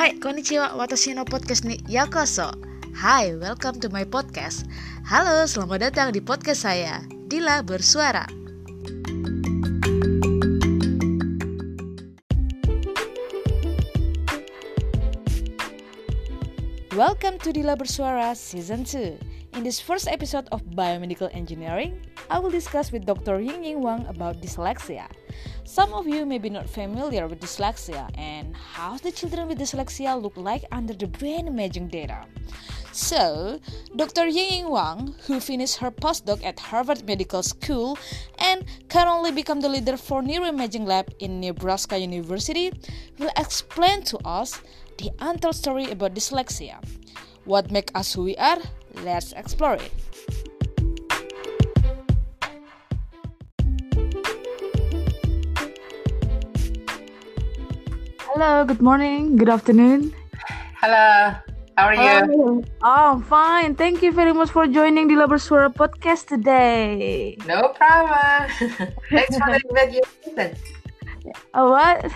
Hai, konnichiwa, watashi no podcast ni yakoso. Hai, welcome to my podcast. Halo, selamat datang di podcast saya, Dila Bersuara. Welcome to Dila Bersuara Season 2. In this first episode of Biomedical Engineering, I will discuss with Dr. Ying Ying Wang about dyslexia. Some of you may be not familiar with dyslexia and how the children with dyslexia look like under the brain imaging data. So, Dr. Ying Ying Wang, who finished her postdoc at Harvard Medical School and currently become the leader for neuroimaging lab in Nebraska University, will explain to us the untold story about dyslexia. What makes us who we are? Let's explore it. Hello, good morning, good afternoon. Hello, how are you? Oh, I'm fine. Thank you very much for joining Dila Bersuara podcast today. No problem. Thanks for the invitation. Oh, what?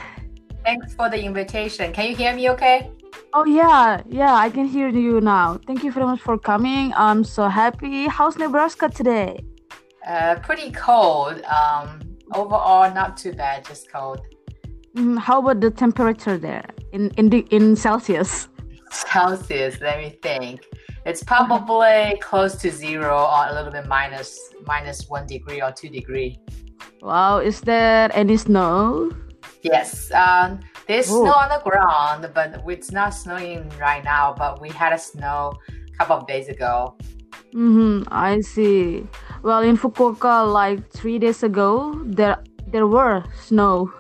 Thanks for the invitation. Can you hear me okay? Oh, yeah, yeah, I can hear you now. Thank you very much for coming. I'm so happy. How's Nebraska today? Uh, pretty cold. Um, overall, not too bad, just cold. Mm, how about the temperature there in in the in Celsius? Celsius, let me think. It's probably close to zero or a little bit minus minus one degree or two degree. Wow, is there any snow? Yes, um, there's Oh. snow on the ground, but it's not snowing right now. But we had a snow a couple of days ago. Mm-hmm, I see. Well, in Fukuoka, like three days ago, there there were snow,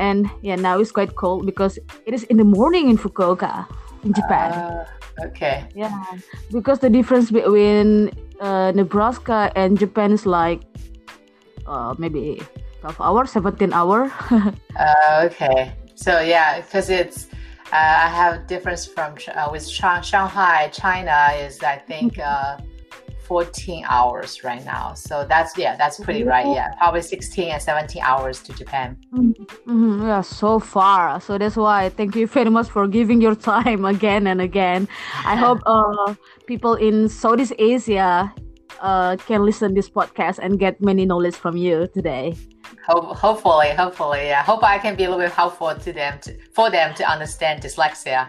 and yeah, now it's quite cold because it is in the morning in Fukuoka, in Japan. Uh, okay. yeah, because the difference between uh, Nebraska and Japan is like uh, maybe twelve hours, seventeen hour. Uh, okay. So yeah, because it's uh, I have difference from uh, with Shang- Shanghai, China is I think uh, 14 hours right now. So that's yeah, that's pretty right. Yeah, probably 16 and 17 hours to Japan. Mhm, yeah, so far. So that's why thank you very much for giving your time again and again. I hope uh, people in Southeast Asia uh, can listen this podcast and get many knowledge from you today. Ho- hopefully, hopefully, yeah. Hope I can be a little bit helpful to them to, for them to understand dyslexia.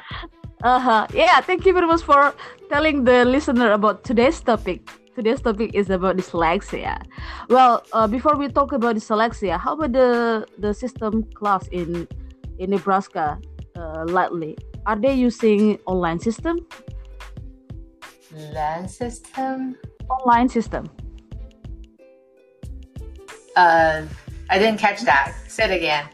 Uh-huh. Yeah, thank you very much for telling the listener about today's topic. Today's topic is about dyslexia. Well, uh, before we talk about dyslexia, how about the the system class in in Nebraska uh, lately? Are they using online system? Land system. Online system. Uh, I didn't catch that. Say it again.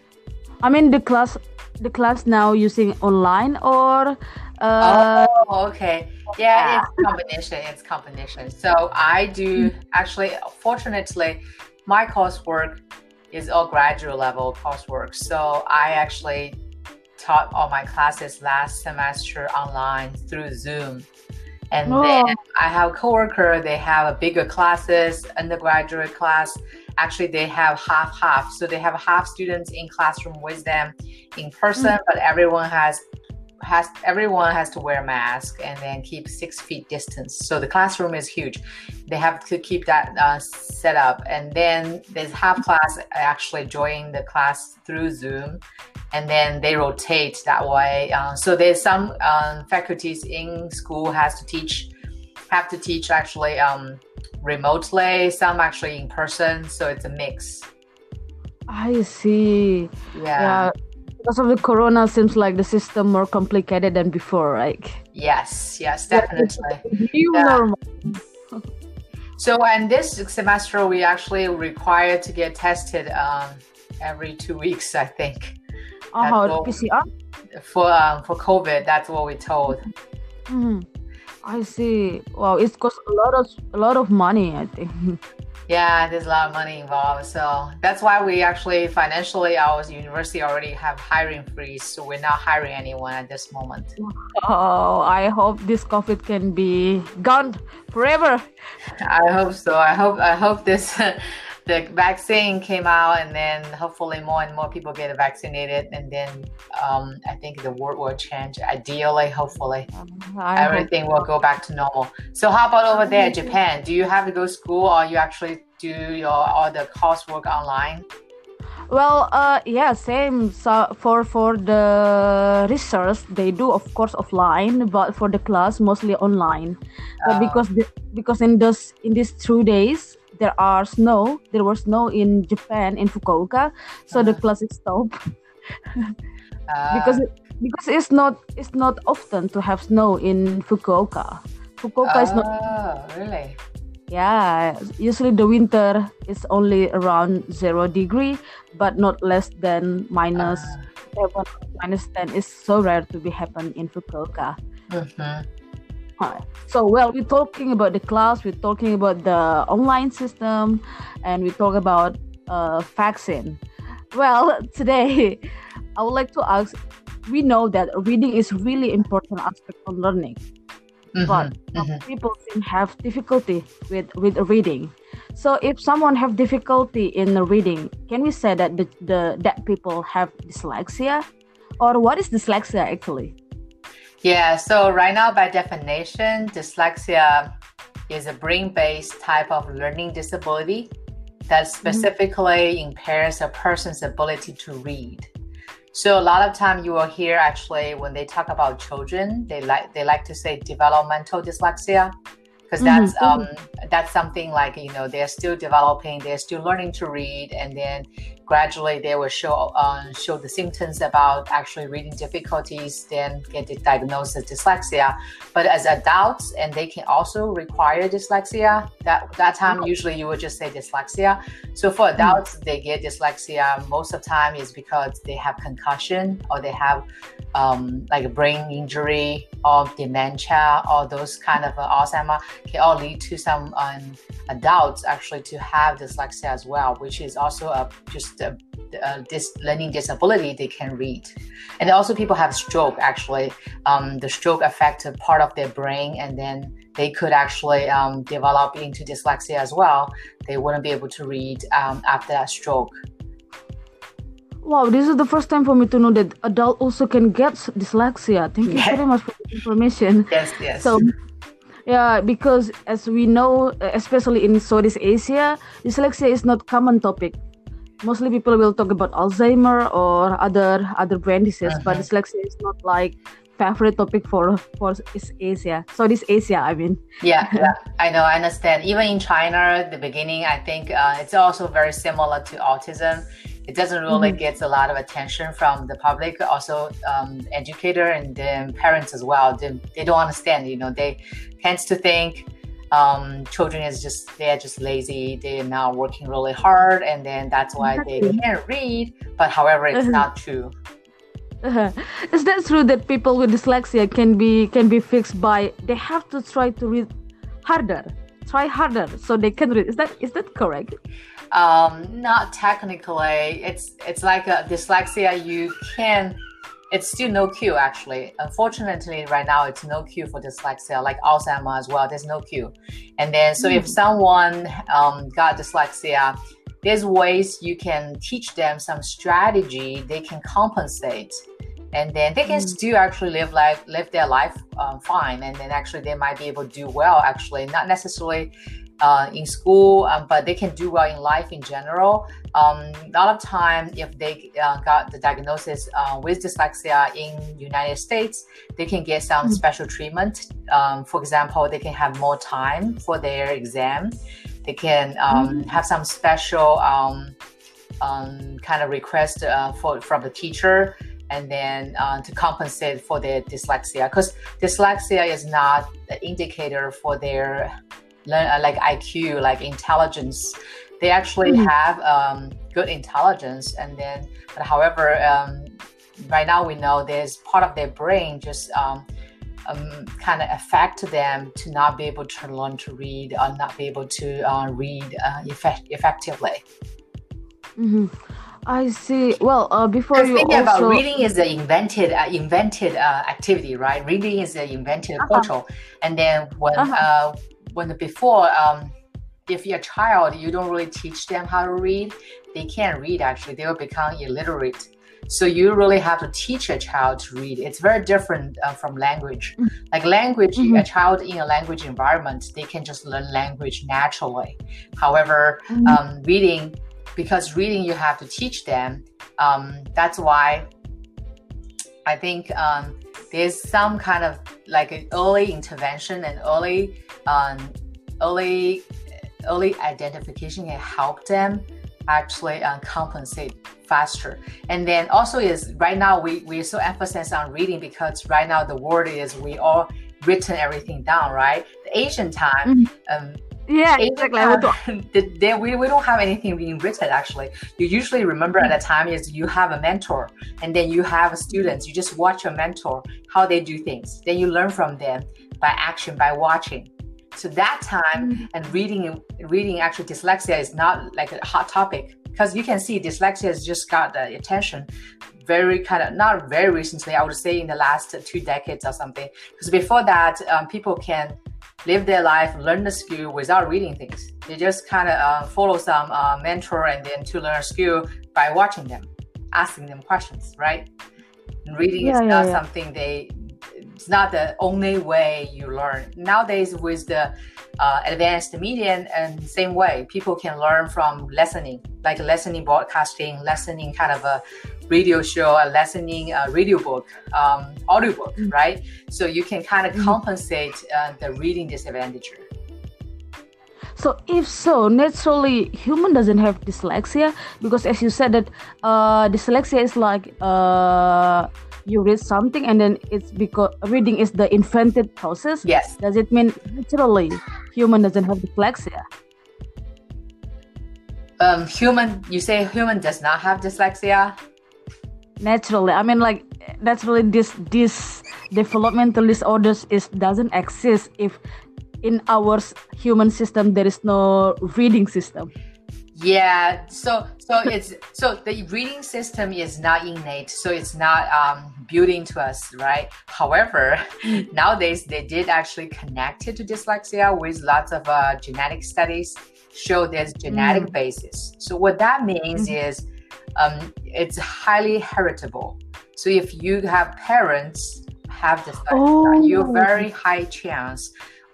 I mean the class the class now using online or uh oh, okay. Yeah, it's combination. It's combination. So I do actually, fortunately, my coursework is all graduate level coursework. So I actually taught all my classes last semester online through Zoom. And Oh. then I have a coworker, they have a bigger classes, undergraduate class. Actually, they have half half. So they have half students in classroom with them in person, but everyone has has everyone has to wear a mask and then keep six feet distance. So the classroom is huge. They have to keep that uh, set up, and then there's half class actually join the class through Zoom, and then they rotate that way. Uh, so there's some um, faculties in school has to teach have to teach actually um, remotely. Some actually in person. So it's a mix. I see. Yeah. Yeah. Because of the corona seems like the system more complicated than before, right? Yes. Yes. Definitely. New Yeah. normal. So, and this semester we actually required to get tested um, every two weeks, I think, Oh, all. PCR? for um, for COVID. That's what we told. Mhm. I see. Wow, it costs a lot of a lot of money, I think. Yeah, there's a lot of money involved. So that's why we actually financially, our university already have hiring freeze. So we're not hiring anyone at this moment. Oh, I hope this COVID can be gone forever. I hope so. I hope I hope this the vaccine came out, and then hopefully more and more people get vaccinated, and then um, I think the world will change. Ideally, hopefully, I everything will go back to normal. So, how about over there, Japan? Do you have to go to school, or you actually do your all the coursework online? Well, uh, yeah, same. So for for the research, they do of course offline, but for the class mostly online. Oh. because the, because in those in these two days there are snow, there was snow in Japan in Fukuoka, so uh. the uh-huh. class is stopped. uh. Because because it's not it's not often to have snow in Fukuoka. Fukuoka is not. Oh, really? Yeah, usually the winter is only around zero degree, but not less than minus uh, seven, minus ten. is so rare to be happen in Fukuoka. Mm-hmm. So, well, we're talking about the class, we're talking about the online system, and we talk about uh, vaccine. Well, today I would like to ask. We know that reading is really important aspect of learning mm-hmm, but mm-hmm. people seem have difficulty with with reading so if someone have difficulty in reading can we say that the, the that people have dyslexia or what is dyslexia actually yeah so right now by definition dyslexia is a brain-based type of learning disability that mm-hmm. specifically mm-hmm. impairs a person's ability to read so a lot of time you will hear actually when they talk about children, they like they like to say developmental dyslexia because that's mm-hmm. um, that's something like you know they're still developing they're still learning to read and then gradually they will show uh, show the symptoms about actually reading difficulties then get diagnosed as dyslexia but as adults and they can also require dyslexia that that time mm-hmm. usually you would just say dyslexia so for mm-hmm. adults mm-hmm. they get dyslexia most of the time is because they have concussion or they have um, like brain injury or dementia or those kind of uh, Alzheimer can all lead to some um, adults actually to have dyslexia as well, which is also a just a, a dis- learning disability they can read. And also people have stroke actually. Um, the stroke affected part of their brain and then they could actually um, develop into dyslexia as well. They wouldn't be able to read um, after that stroke. Wow, this is the first time for me to know that adult also can get dyslexia. Thank you very much for the information. Yes, yes. So, yeah, because as we know, especially in Southeast Asia, dyslexia is not common topic. Mostly people will talk about Alzheimer or other other brain disease, uh-huh. but dyslexia is not like favorite topic for for East Asia. Southeast Asia, I mean. Yeah, yeah, I know, I understand. Even in China, the beginning, I think uh, it's also very similar to autism it doesn't really mm-hmm. get a lot of attention from the public also um, educator and then parents as well they, they don't understand you know they tends to think um, children is just they're just lazy they're not working really hard and then that's why they can't read but however it's uh-huh. not true uh-huh. is that true that people with dyslexia can be can be fixed by they have to try to read harder try harder so they can read is that is that correct um, not technically. It's it's like a dyslexia. You can. It's still no cure actually. Unfortunately, right now it's no cure for dyslexia, like Alzheimer as well. There's no cure. And then, so mm. if hmm. someone um, got dyslexia, there's ways you can teach them some strategy. They can compensate and then they can mm. still actually live life live their life um, fine and then actually they might be able to do well actually not necessarily uh, in school, um, but they can do well in life in general. Um, a lot of time, if they uh, got the diagnosis uh, with dyslexia in United States, they can get some mm-hmm. special treatment. Um, for example, they can have more time for their exam. They can um, mm-hmm. have some special um, um, kind of request uh, for from the teacher and then uh, to compensate for their dyslexia because dyslexia is not an indicator for their like IQ, like intelligence. They actually mm-hmm. have um, good intelligence, and then, but however, um, right now we know there's part of their brain just um, um, kind of affect them to not be able to learn to read or not be able to uh, read uh, effect- effectively. Mm-hmm. I see. Well, uh, before you also... about reading is an invented uh, invented uh, activity, right? Reading is an invented uh-huh. culture, and then when uh-huh. When before um, if you're a child, you don't really teach them how to read, they can't read actually. They will become illiterate. So you really have to teach a child to read. It's very different uh, from language. Mm-hmm. Like language, mm-hmm. a child in a language environment, they can just learn language naturally. However, mm-hmm. um, reading, because reading you have to teach them. Um, that's why I think um, there's some kind of like an early intervention and early, um, early, early identification can help them actually uh, compensate faster. And then also is right now we we so emphasize on reading because right now the word is we all written everything down, right? The Asian time, mm-hmm. um, yeah, exactly. Time, they, we, we don't have anything being written actually. You usually remember at a time is you have a mentor and then you have students. You just watch your mentor how they do things. Then you learn from them by action, by watching. So that time mm-hmm. and reading reading actually dyslexia is not like a hot topic because you can see dyslexia has just got the attention very kind of not very recently i would say in the last two decades or something because before that um, people can live their life learn the skill without reading things. They just kind of uh, follow some uh, mentor and then to learn a skill by watching them asking them questions right? And reading yeah, is yeah, not yeah. something they it's not the only way you learn. Nowadays with the uh, advanced media and same way people can learn from listening like listening broadcasting listening kind of a radio show a listening uh, radio book um, audio book mm-hmm. right so you can kind of mm-hmm. compensate uh, the reading disadvantage so if so, naturally, human doesn't have dyslexia because, as you said, that uh, dyslexia is like uh, you read something and then it's because reading is the invented process. Yes. Does it mean naturally human doesn't have dyslexia? Um, human, you say human does not have dyslexia? Naturally, I mean like naturally this this developmental disorders is doesn't exist if in our human system there is no reading system. Yeah, so so it's so the reading system is not innate, so it's not um, built into us, right? However, nowadays they did actually connect it to dyslexia with lots of uh, genetic studies show there's genetic mm. basis. So what that means mm. is um, it's highly heritable. So if you have parents have dyslexia, oh. you very high chance,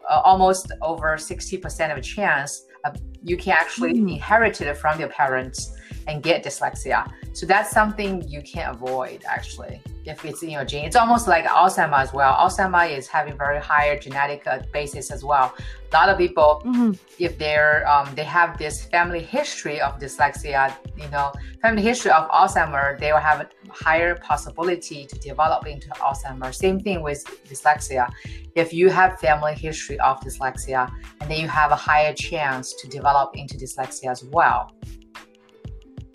uh, almost over sixty percent of a chance uh, you can actually mm. inherit it from your parents and get dyslexia. So that's something you can't avoid actually if it's in your gene. It's almost like Alzheimer as well. Alzheimer is having very higher genetic uh, basis as well. A lot of people, mm-hmm. if they're um, they have this family history of dyslexia, you know, family history of Alzheimer, they will have a higher possibility to develop into Alzheimer. Same thing with dyslexia. If you have family history of dyslexia, and then you have a higher chance to develop into dyslexia as well.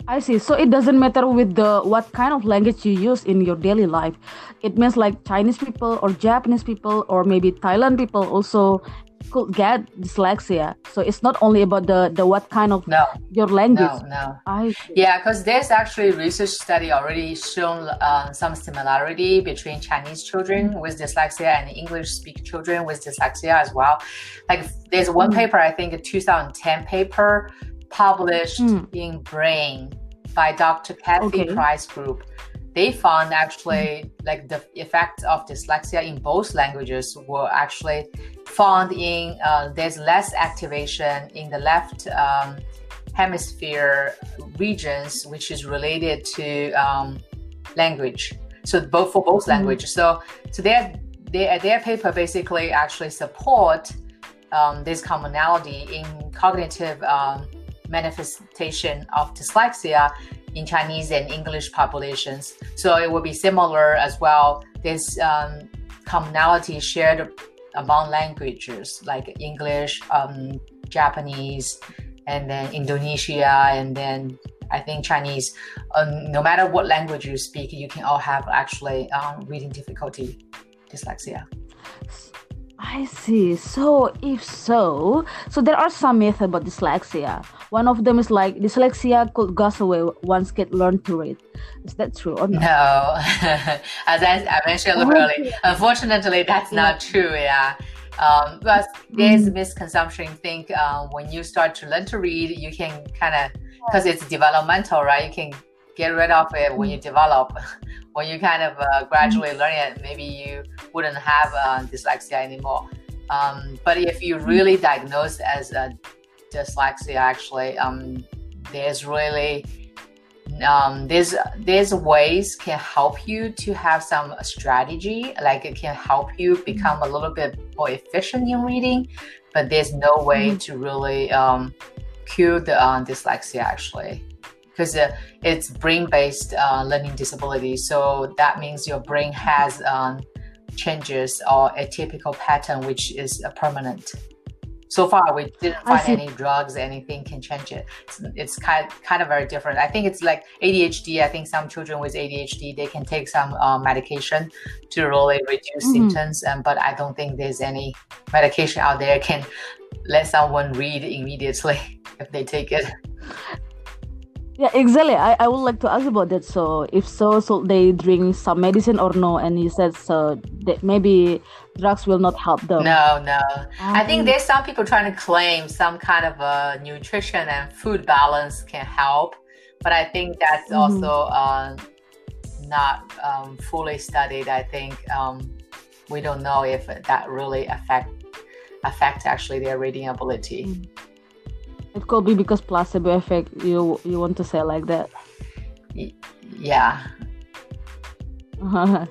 I see. So it doesn't matter with the what kind of language you use in your daily life. It means like Chinese people or Japanese people or maybe Thailand people also could get dyslexia. So it's not only about the the what kind of no, your language. No, no. Yeah, because there's actually research study already shown uh, some similarity between Chinese children mm-hmm. with dyslexia and English speak children with dyslexia as well. Like there's one mm-hmm. paper I think a 2010 paper published mm. in Brain by Dr. Cathy okay. Price Group. They found actually like the effects of dyslexia in both languages were actually found in uh, there's less activation in the left um, hemisphere regions, which is related to um, language. So both for both mm. languages. So so their their their paper basically actually support um, this commonality in cognitive um, manifestation of dyslexia in Chinese and English populations. So it will be similar as well. This um, commonality shared among languages like English, um, Japanese, and then Indonesia, and then I think Chinese. Um, no matter what language you speak, you can all have actually um, reading difficulty, dyslexia. I see. So if so, so there are some myths about dyslexia. One of them is like dyslexia could go away once kids learn to read. Is that true or not? No, as I, I mentioned earlier, unfortunately, that's not true. Yeah. Um, but there's a misconception. Think uh, when you start to learn to read, you can kind of because it's developmental, right? You can get rid of it when you develop. when you kind of uh, gradually learn it, maybe you wouldn't have uh, dyslexia anymore. Um, but if you really diagnosed as a dyslexia, actually, um, there's really um, there's there's ways can help you to have some strategy like it can help you become a little bit more efficient in reading but there's no way mm-hmm. to really um, cure the uh, dyslexia actually. Because uh, it's brain-based uh, learning disability so that means your brain has um, changes or a typical pattern which is permanent so far we didn't find any drugs anything can change it. It's, it's, kind, kind of very different. I think it's like adhd i think some children with adhd they can take some uh, medication to really reduce mm-hmm. symptoms um, but i don't think there's any medication out there can let someone read immediately if they take it yeah, exactly. I, I would like to ask about that. So, if so, so they drink some medicine or no? And you said so that maybe drugs will not help them. No, no. Um, I think there's some people trying to claim some kind of a nutrition and food balance can help, but I think that's mm-hmm. also uh, not um, fully studied. I think um, we don't know if that really affect affect actually their reading ability. Mm-hmm. It could be because placebo effect. You you want to say like that? Yeah.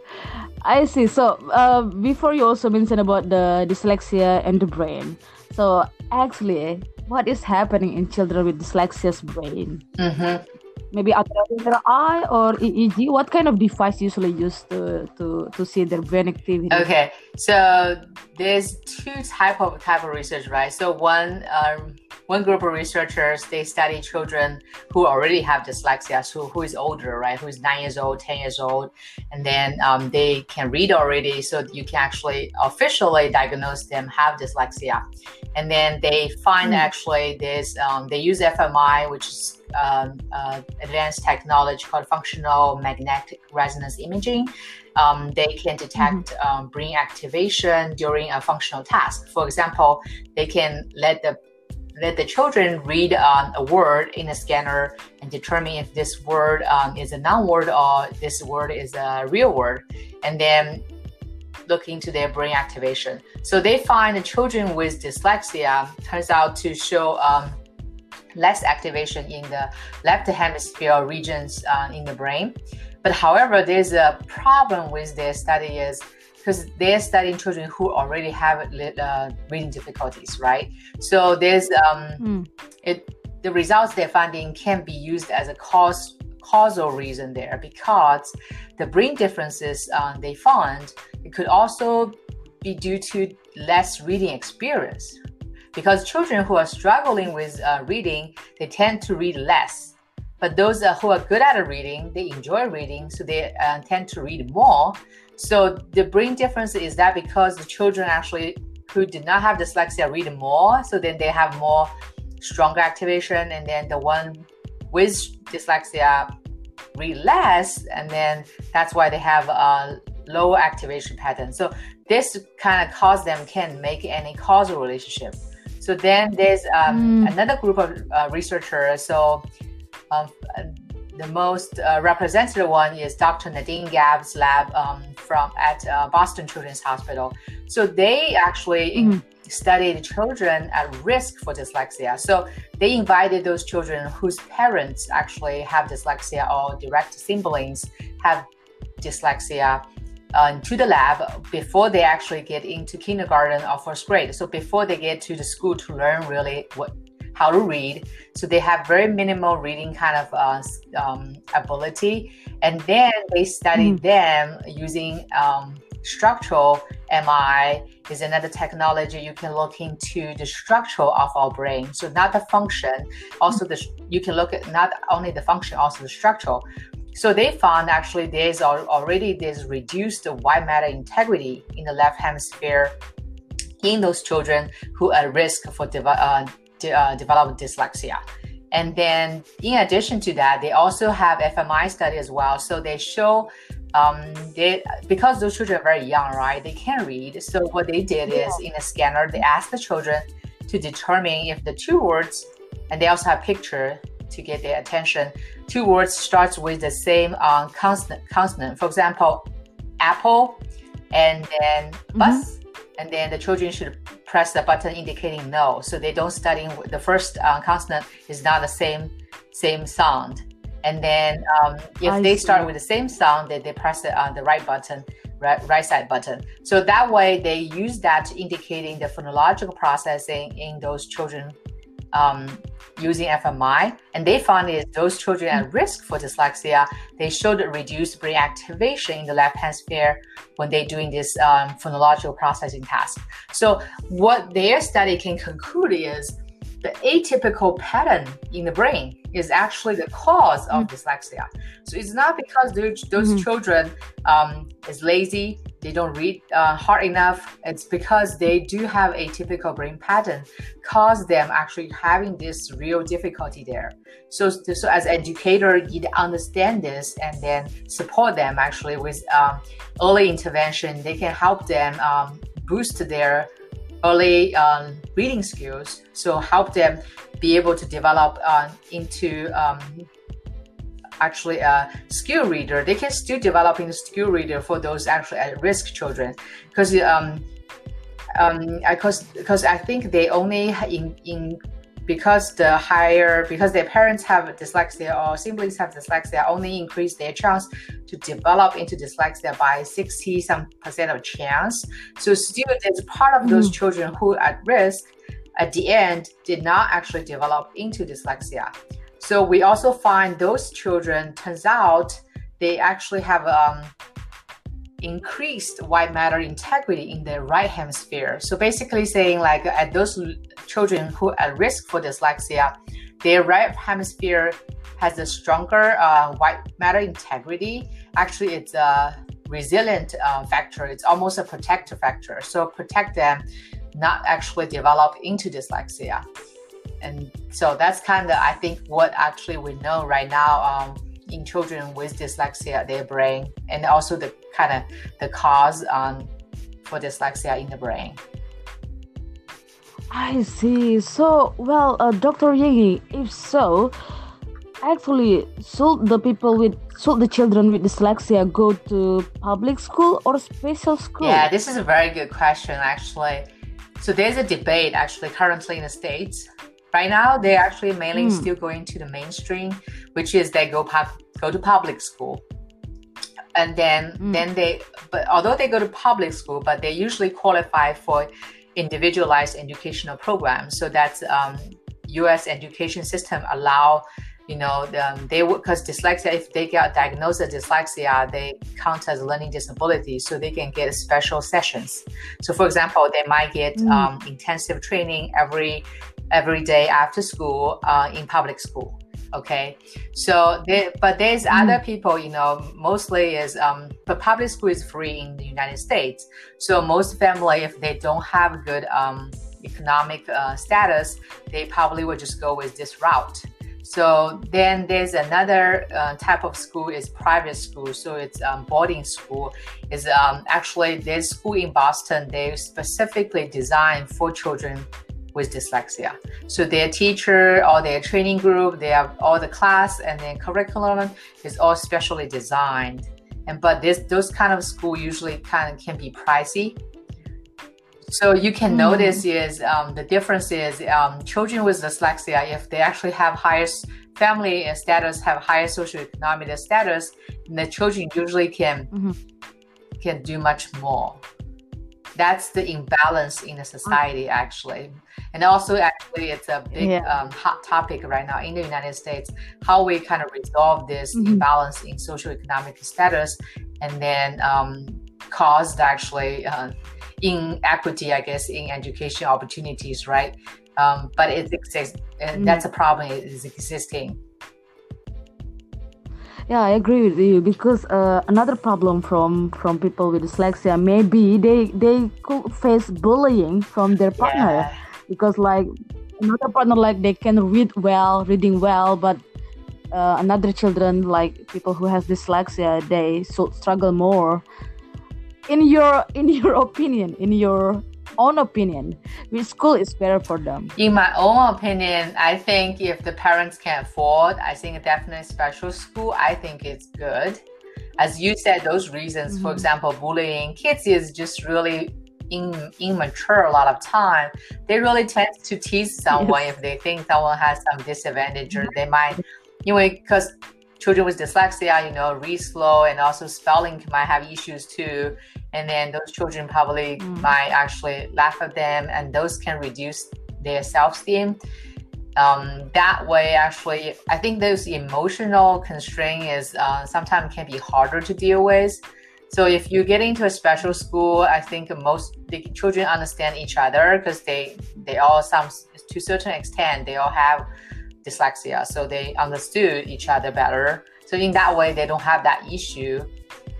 I see. So uh, before you also mentioned about the dyslexia and the brain. So actually, what is happening in children with dyslexia's brain? Mm-hmm maybe ultraviolet eye or EEG? What kind of device usually used to, to, to see their brain activity? Okay, so there's two type of type of research, right? So one um, one group of researchers they study children who already have dyslexia, so who is older, right? Who is nine years old, ten years old, and then um, they can read already, so you can actually officially diagnose them have dyslexia, and then they find mm. actually this um, they use fMRI, which is um, uh, advanced technology called functional magnetic resonance imaging. Um, they can detect mm-hmm. um, brain activation during a functional task. For example, they can let the let the children read um, a word in a scanner and determine if this word um, is a noun word or this word is a real word, and then look into their brain activation. So they find the children with dyslexia turns out to show um, less activation in the left hemisphere regions uh, in the brain. But however, there's a problem with their study is because they're studying children who already have uh, reading difficulties, right? So there's um, mm. it the results they're finding can be used as a cause causal reason there because the brain differences uh, they found it could also be due to less reading experience because children who are struggling with uh, reading, they tend to read less. But those uh, who are good at reading, they enjoy reading, so they uh, tend to read more. So the brain difference is that because the children actually who did not have dyslexia read more, so then they have more stronger activation, and then the one with dyslexia read less, and then that's why they have a lower activation pattern. So this kind of cause them can make any causal relationship. So then there's um, mm. another group of uh, researchers. So um, the most uh, representative one is Dr. Nadine Gaab's lab um, from at uh, Boston Children's Hospital. So they actually mm. studied children at risk for dyslexia. So they invited those children whose parents actually have dyslexia or direct siblings have dyslexia uh, to the lab before they actually get into kindergarten or first grade. So before they get to the school to learn really what how to read. So they have very minimal reading kind of uh, um, ability, and then they study mm. them using um, structural MRI is another technology you can look into the structure of our brain. So not the function, also the you can look at not only the function, also the structure. So they found actually there's already this reduced white matter integrity in the left hemisphere in those children who are at risk for de- uh, de- uh, developing dyslexia. And then, in addition to that, they also have fMRI study as well. So they show um, they because those children are very young, right? They can't read. So what they did yeah. is in a scanner, they asked the children to determine if the two words, and they also have picture to get their attention. Two words starts with the same um, consonant. Consonant. For example, apple, and then mm-hmm. And then the children should press the button indicating no. So they don't study the first uh, consonant is not the same same sound. And then um, if I they see. start with the same sound, then they press the, uh, the right button, right, right side button. So that way they use that indicating the phonological processing in those children um, using fMRI, and they found is those children at risk for dyslexia, they showed reduced brain activation in the left hemisphere when they're doing this um, phonological processing task. So what their study can conclude is the atypical pattern in the brain is actually the cause of mm. dyslexia. So it's not because those, those mm-hmm. children um, is lazy, they don't read uh, hard enough. It's because they do have a typical brain pattern, cause them actually having this real difficulty there. So, so as educator, you understand this and then support them actually with um, early intervention. They can help them um, boost their early um, reading skills. So help them be able to develop uh, into um, actually a skill reader. They can still develop into skill reader for those actually at risk children because um, um, because because I think they only in in because the higher because their parents have dyslexia or siblings have dyslexia only increase their chance to develop into dyslexia by 60 some percent of chance so still there's part of those mm. children who at risk at the end did not actually develop into dyslexia so we also find those children turns out they actually have um, increased white matter integrity in the right hemisphere. So basically saying like at those children who are at risk for dyslexia, their right hemisphere has a stronger uh, white matter integrity. Actually, it's a resilient uh, factor. It's almost a protective factor. So protect them, not actually develop into dyslexia. And so that's kind of, I think, what actually we know right now. Um, in children with dyslexia, their brain, and also the kind of the cause um, for dyslexia in the brain. I see. So, well, uh, Dr. Yigi, if so, actually, should the people with should the children with dyslexia go to public school or special school? Yeah, this is a very good question, actually. So there's a debate actually currently in the states Right now, they're actually mainly mm. still going to the mainstream, which is they go pub- go to public school, and then mm. then they. But although they go to public school, but they usually qualify for individualized educational programs. So that's um, U.S. education system allow you know, um, they would because dyslexia, if they get diagnosed with dyslexia, they count as learning disability, so they can get special sessions. So, for example, they might get mm. um, intensive training every every day after school uh, in public school okay so but there's mm. other people you know mostly is um but public school is free in the united states so most family if they don't have a good um economic uh, status they probably would just go with this route so then there's another uh, type of school is private school. So it's um, boarding school. Is um, actually there's school in Boston. They specifically designed for children with dyslexia. So their teacher or their training group, they have all the class and then curriculum is all specially designed. And but this those kind of school usually kind of can be pricey. So you can mm. notice is um, the difference is um, children with dyslexia if they actually have higher family status, have higher socioeconomic status, the children usually can mm-hmm. can do much more that's the imbalance in the society actually and also actually it's a big yeah. um, hot topic right now in the united states how we kind of resolve this mm-hmm. imbalance in socioeconomic status and then um, caused actually uh, inequity i guess in education opportunities right um, but it exists and mm-hmm. that's a problem it is existing yeah i agree with you because uh, another problem from from people with dyslexia maybe they they could face bullying from their partner yeah. because like another partner like they can read well, reading well, but uh, another children like people who has dyslexia they so struggle more. In your in your opinion, in your own opinion, which school is better for them? In my own opinion, I think if the parents can afford, I think definitely special school. I think it's good. As you said, those reasons, mm-hmm. for example, bullying kids is just really in, immature a lot of time. They really tend to tease someone yes. if they think someone has some disadvantage, or they might, you know, because children with dyslexia, you know, read slow and also spelling might have issues too. And then those children probably mm. might actually laugh at them, and those can reduce their self esteem. Um, that way, actually, I think those emotional constraint is uh, sometimes can be harder to deal with. So if you get into a special school, I think most the children understand each other because they they all some to a certain extent they all have dyslexia, so they understood each other better. So in that way, they don't have that issue.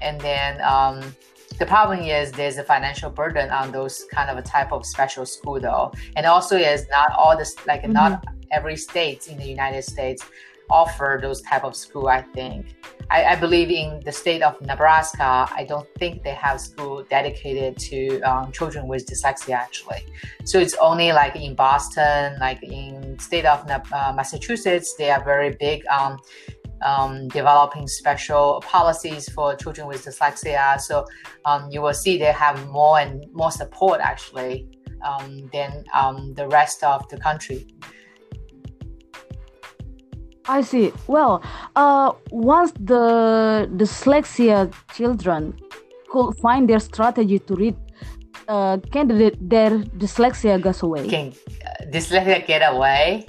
And then um, the problem is there's a financial burden on those kind of a type of special school though, and also is not all this like mm-hmm. not every state in the United States offer those type of school. I think. I, I, believe in the state of Nebraska, I don't think they have school dedicated to um, children with dyslexia actually. So it's only like in Boston, like in state of uh, Massachusetts, they are very big on um, developing special policies for children with dyslexia. So um, you will see they have more and more support actually um, than um, the rest of the country. I see. Well, uh, once the dyslexia children could find their strategy to read, uh, can the, their dyslexia goes away? Can uh, dyslexia get away?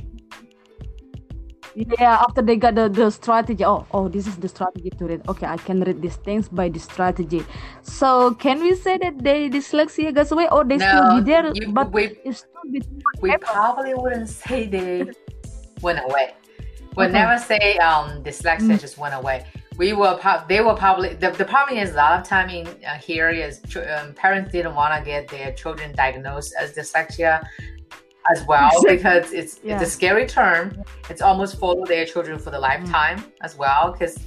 Yeah, after they got the, the strategy. Oh, oh, this is the strategy to read. Okay, I can read these things by the strategy. So, can we say that they dyslexia goes away, or they no, still be there, you, but we, it's still be we probably wouldn't say they went away Mm-hmm. never say um, dyslexia mm. just went away. We will. Pro- they will probably. The, the problem is a lot of time in uh, here is um, parents didn't want to get their children diagnosed as dyslexia as well because it's yeah. it's a scary term. It's almost follow their children for the mm. lifetime mm. as well because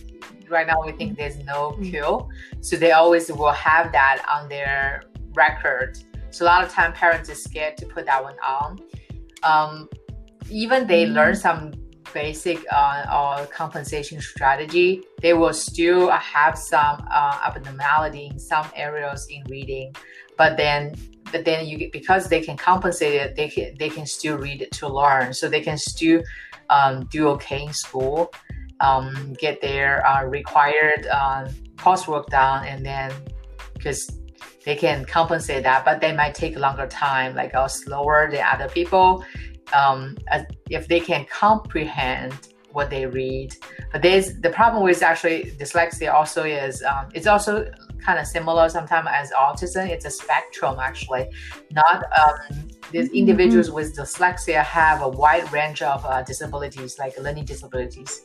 right now we think there's no mm. cure. So they always will have that on their record. So a lot of time parents are scared to put that one on. Um, even they mm. learn some basic uh, or compensation strategy, they will still have some uh, abnormality in some areas in reading. But then, but then you because they can compensate it, they can they can still read to learn. So they can still um, do okay in school, um, get their uh, required uh, coursework done, and then because they can compensate that, but they might take longer time, like uh, slower than other people um, if they can comprehend what they read. But there's the problem with actually dyslexia also is um, it's also kind of similar sometimes as autism. It's a spectrum actually. Not um, these mm-hmm. individuals mm-hmm. with dyslexia have a wide range of uh, disabilities, like learning disabilities.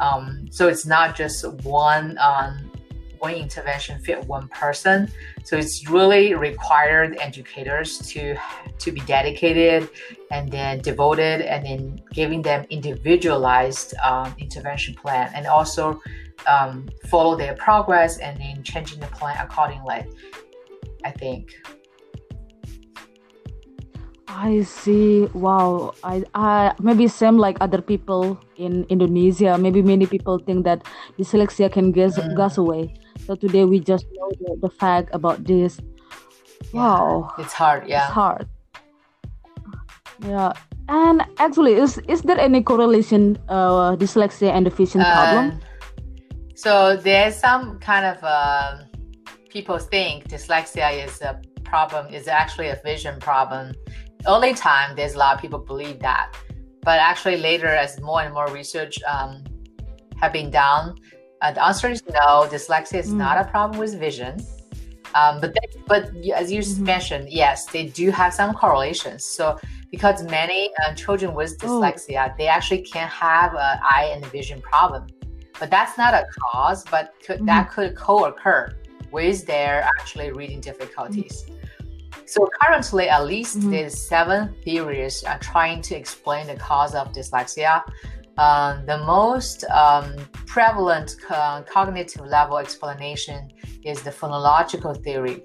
Um, so it's not just one um, one intervention fit one person. So it's really required educators to to be dedicated and then devoted and then giving them individualized um, intervention plan and also um, follow their progress and then changing the plan accordingly. I think. I see. Wow. I, I maybe same like other people in Indonesia. Maybe many people think that dyslexia can get mm. gas away. So today we just know the, the fact about this. Wow. Yeah, it's hard. Yeah. It's hard. Yeah. And actually, is is there any correlation uh, dyslexia and the vision uh, problem? So there's some kind of uh, people think dyslexia is a problem is actually a vision problem early time, there's a lot of people believe that, but actually later, as more and more research um, have been done, uh, the answer is no. Dyslexia is mm. not a problem with vision. Um, but they, but as you mm-hmm. mentioned, yes, they do have some correlations. So because many uh, children with oh. dyslexia, oh. they actually can have an eye and vision problem, but that's not a cause. But could, mm-hmm. that could co-occur with their actually reading difficulties. Mm-hmm. So currently, at least mm-hmm. there's seven theories are trying to explain the cause of dyslexia. Um, the most um, prevalent co- cognitive level explanation is the phonological theory.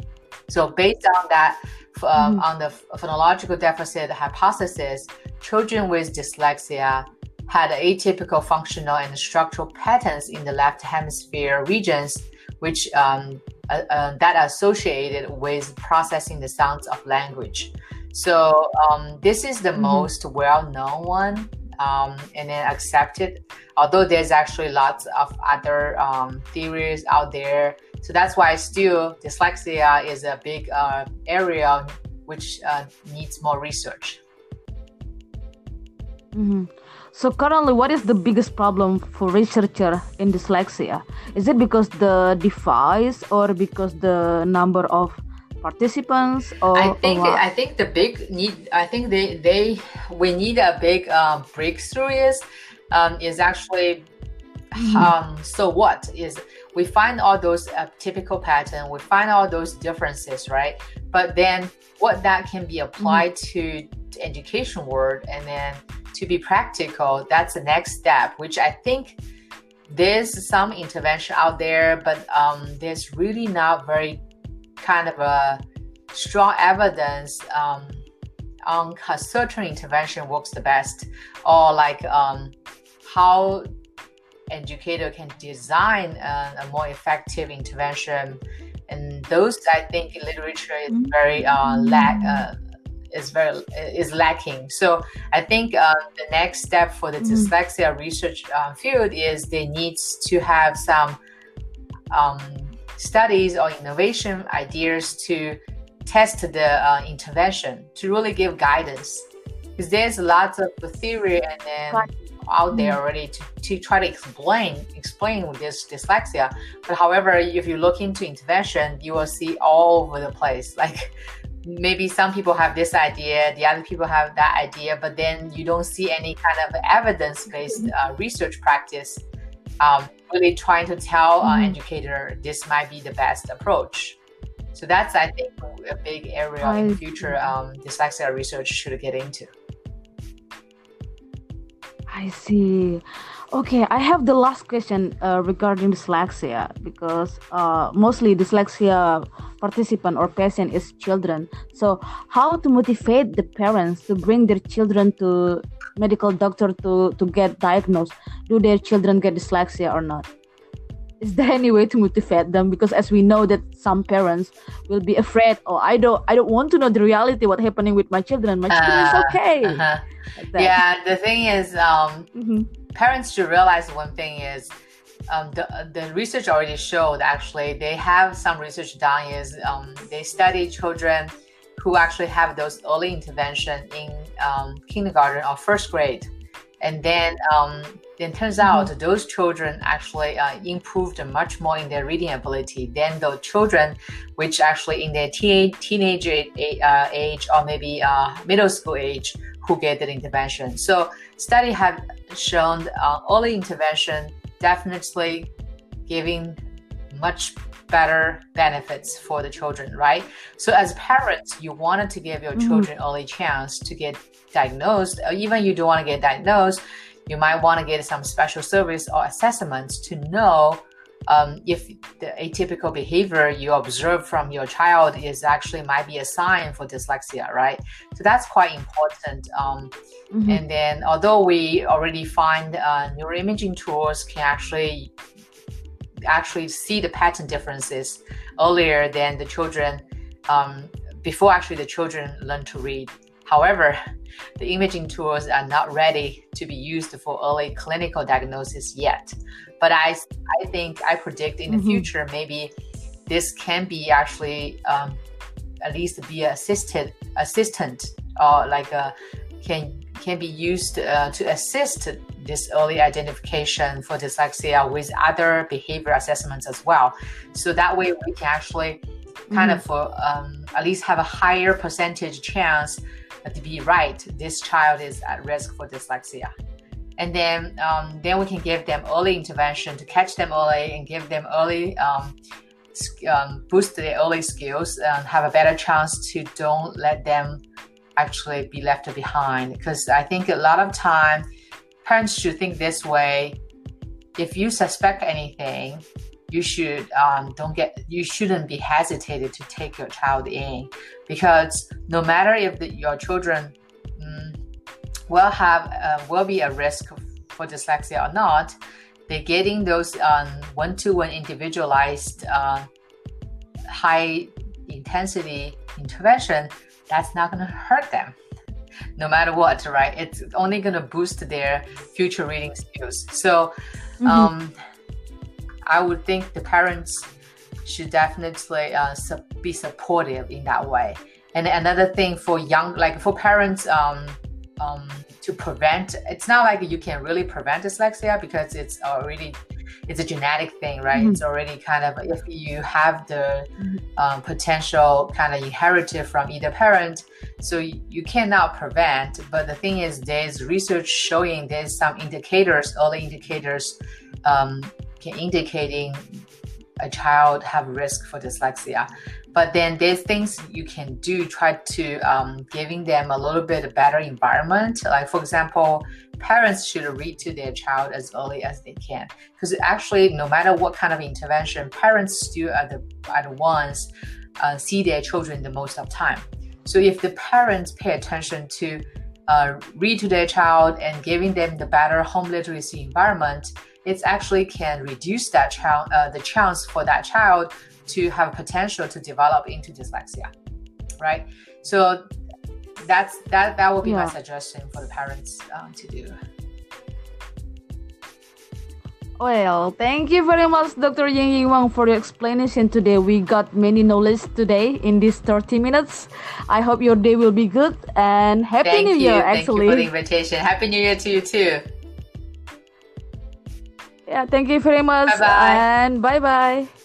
So based on that, um, mm-hmm. on the phonological deficit hypothesis, children with dyslexia had atypical functional and structural patterns in the left hemisphere regions, which um, uh, uh, that are associated with processing the sounds of language. So um, this is the mm-hmm. most well-known one um, and then accept it. Although there's actually lots of other um, theories out there, so that's why still dyslexia is a big uh, area which uh, needs more research. Mm-hmm. So currently, what is the biggest problem for researcher in dyslexia? Is it because the device or because the number of participants or I think or I think the big need I think they they we need a big um, breakthrough is um, is actually mm-hmm. um, so what is we find all those uh, typical pattern we find all those differences right but then what that can be applied mm-hmm. to, to education world and then to be practical, that's the next step, which I think there's some intervention out there, but um, there's really not very kind of a strong evidence um, on a certain intervention works the best, or like um, how educator can design a, a, more effective intervention. And those, I think, in literature is very uh, lack. Uh, is very is lacking. So I think uh, the next step for the mm. dyslexia research uh, field is they need to have some um, studies or innovation ideas to test the uh, intervention to really give guidance. Because there's lots of theory and then out there mm-hmm. already to, to try to explain explain this dyslexia. But however if you look into intervention you will see all over the place. Like maybe some people have this idea, the other people have that idea, but then you don't see any kind of evidence based uh, research practice um, really trying to tell an mm-hmm. educator this might be the best approach. So that's, I think, a big area I in future um, dyslexia research should get into. I see. Okay, I have the last question uh, regarding dyslexia because uh, mostly dyslexia participant or patient is children. So, how to motivate the parents to bring their children to medical doctor to to get diagnosed? Do their children get dyslexia or not? Is there any way to motivate them? Because as we know that some parents will be afraid, oh, I don't, I don't want to know the reality what happening with my children. My children is uh, okay. Uh-huh. Like yeah, the thing is, um, mm-hmm parents should realize one thing is um, the, the research already showed actually they have some research done is um, they study children who actually have those early intervention in um, kindergarten or first grade and then um, then turns mm-hmm. out mm-hmm. those children actually uh, improved much more in their reading ability than the children which actually in their teen, teenage age, uh, age or maybe uh, middle school age who get the intervention so study have shown uh, early intervention definitely giving much better benefits for the children, right? So as parents, you wanted to give your mm-hmm. children early chance to get diagnosed, or even you don't want to get diagnosed, you might want to get some special service or assessments to know um, if the atypical behavior you observe from your child is actually might be a sign for dyslexia, right? So that's quite important. Um, mm-hmm. And then, although we already find uh, neuroimaging tools can actually actually see the pattern differences earlier than the children um, before actually the children learn to read. However, the imaging tools are not ready to be used for early clinical diagnosis yet. But I, I think I predict in the mm-hmm. future maybe this can be actually um, at least be assisted assistant or like a, can can be used uh, to assist this early identification for dyslexia with other behavior assessments as well. So that way we can actually kind mm-hmm. of um, at least have a higher percentage chance to be right. This child is at risk for dyslexia and then um, then we can give them early intervention to catch them early and give them early um, um, boost their early skills and have a better chance to don't let them actually be left behind. Because I think a lot of time parents should think this way. If you suspect anything, you should um, don't get you shouldn't be hesitated to take your child in because no matter if the, your children will have uh, will be a risk for dyslexia or not, they're getting those um, one-to-one individualized uh, high intensity intervention that's not going to hurt them no matter what right? It's only going to boost their future reading skills. So mm-hmm. um, i would think the parents should definitely uh, be supportive in that way. And another thing for young like for parents um, um, to prevent it's not like you can really prevent dyslexia because it's already it's a genetic thing right mm-hmm. it's already kind of if you have the mm-hmm. um, potential kind of inherited from either parent so you cannot prevent but the thing is there's research showing there's some indicators early indicators um, can indicating a child have risk for dyslexia but then there's things you can do try to um, giving them a little bit better environment. Like for example parents should read to their child as early as they can. Because actually no matter what kind of intervention parents still are the, are the ones uh, see their children the most of time. So if the parents pay attention to uh, read to their child and giving them the better home literacy environment it actually can reduce that child uh, the chance for that child to have potential to develop into dyslexia right so that's that that will be yeah. my suggestion for the parents um, to do well, thank you very much, Dr. Yingying Wang, for your explanation today. We got many knowledge today in these 30 minutes. I hope your day will be good and Happy thank New you. Year, thank actually. Thank you for the invitation. Happy New Year to you, too. Yeah, thank you very much. Bye-bye. And bye bye.